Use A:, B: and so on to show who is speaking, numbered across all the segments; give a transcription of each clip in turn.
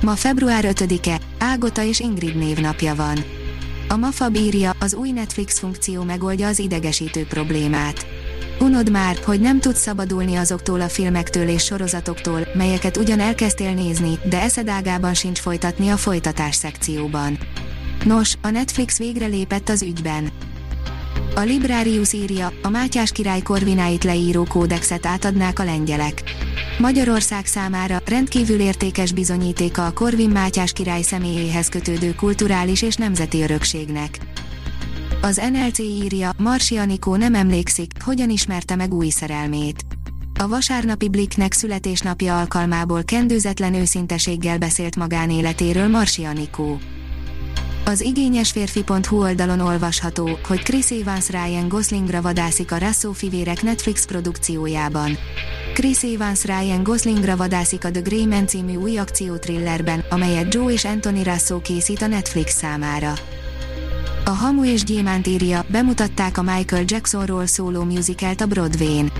A: Ma február 5-e, Ágota és Ingrid névnapja van. A Mafab írja, az új Netflix funkció megoldja az idegesítő problémát. Unod már, hogy nem tudsz szabadulni azoktól a filmektől és sorozatoktól, melyeket ugyan elkezdtél nézni, de eszedágában sincs folytatni a folytatás szekcióban. Nos, a Netflix végre lépett az ügyben. A Librarius írja, a Mátyás király korvináit leíró kódexet átadnák a lengyelek. Magyarország számára rendkívül értékes bizonyítéka a Korvin Mátyás király személyéhez kötődő kulturális és nemzeti örökségnek. Az NLC írja, Marsi Anikó nem emlékszik, hogyan ismerte meg új szerelmét. A vasárnapi Blicknek születésnapja alkalmából kendőzetlen őszinteséggel beszélt magánéletéről Marsi Anikó. Az igényes férfi.hu oldalon olvasható, hogy Chris Evans Ryan Goslingra vadászik a Russo fivérek Netflix produkciójában. Chris Evans Ryan Goslingra vadászik a The Grey Man című új akciótrillerben, amelyet Joe és Anthony Russo készít a Netflix számára. A Hamu és Gyémánt írja, bemutatták a Michael Jacksonról szóló musicalt a Broadway-n.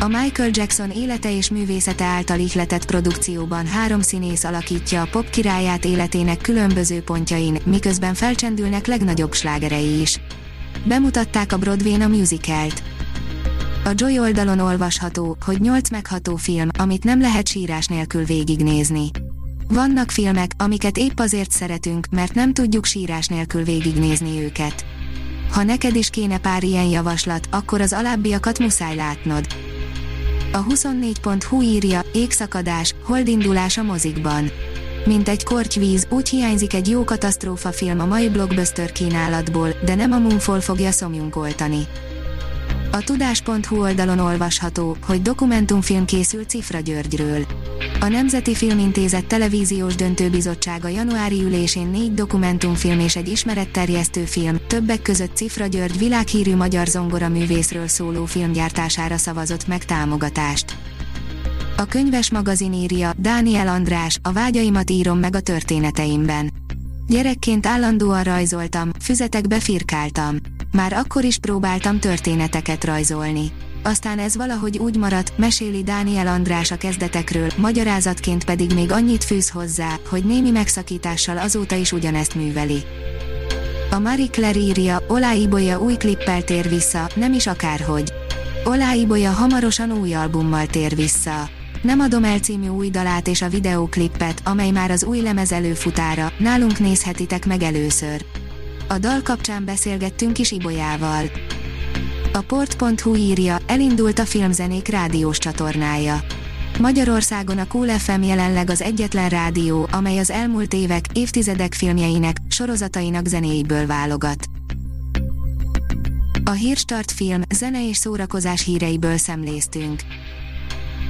A: A Michael Jackson élete és művészete által ihletett produkcióban három színész alakítja a pop királyát életének különböző pontjain, miközben felcsendülnek legnagyobb slágerei is. Bemutatták a Broadway-n a musicalt. A Joy oldalon olvasható, hogy 8 megható film, amit nem lehet sírás nélkül végignézni. Vannak filmek, amiket épp azért szeretünk, mert nem tudjuk sírás nélkül végignézni őket. Ha neked is kéne pár ilyen javaslat, akkor az alábbiakat muszáj látnod. A 24.hu írja, égszakadás, holdindulás a mozikban. Mint egy kortyvíz, úgy hiányzik egy jó katasztrófa film a mai blockbuster kínálatból, de nem a Moonfall fogja szomjunkoltani. A tudás.hu oldalon olvasható, hogy dokumentumfilm készül Cifra Györgyről. A Nemzeti Filmintézet televíziós döntőbizottsága januári ülésén négy dokumentumfilm és egy ismeretterjesztő film, többek között Cifra György világhírű magyar zongora művészről szóló filmgyártására szavazott meg támogatást. A könyves magazin írja, Dániel András, a vágyaimat írom meg a történeteimben. Gyerekként állandóan rajzoltam, füzetekbe firkáltam. Már akkor is próbáltam történeteket rajzolni. Aztán ez valahogy úgy maradt, meséli Dániel András a kezdetekről, magyarázatként pedig még annyit fűz hozzá, hogy némi megszakítással azóta is ugyanezt műveli. A Marie Claire írja, Olá Ibolya új klippel tér vissza, nem is akárhogy. Olá Ibolya hamarosan új albummal tér vissza. Nem adom el című új dalát és a videóklippet, amely már az új lemez előfutára, nálunk nézhetitek meg először. A dal kapcsán beszélgettünk is Ibolyával. A port.hu írja, elindult a filmzenék rádiós csatornája. Magyarországon a Cool FM jelenleg az egyetlen rádió, amely az elmúlt évek, évtizedek filmjeinek, sorozatainak zenéiből válogat. A Hírstart film, zene és szórakozás híreiből szemléztünk.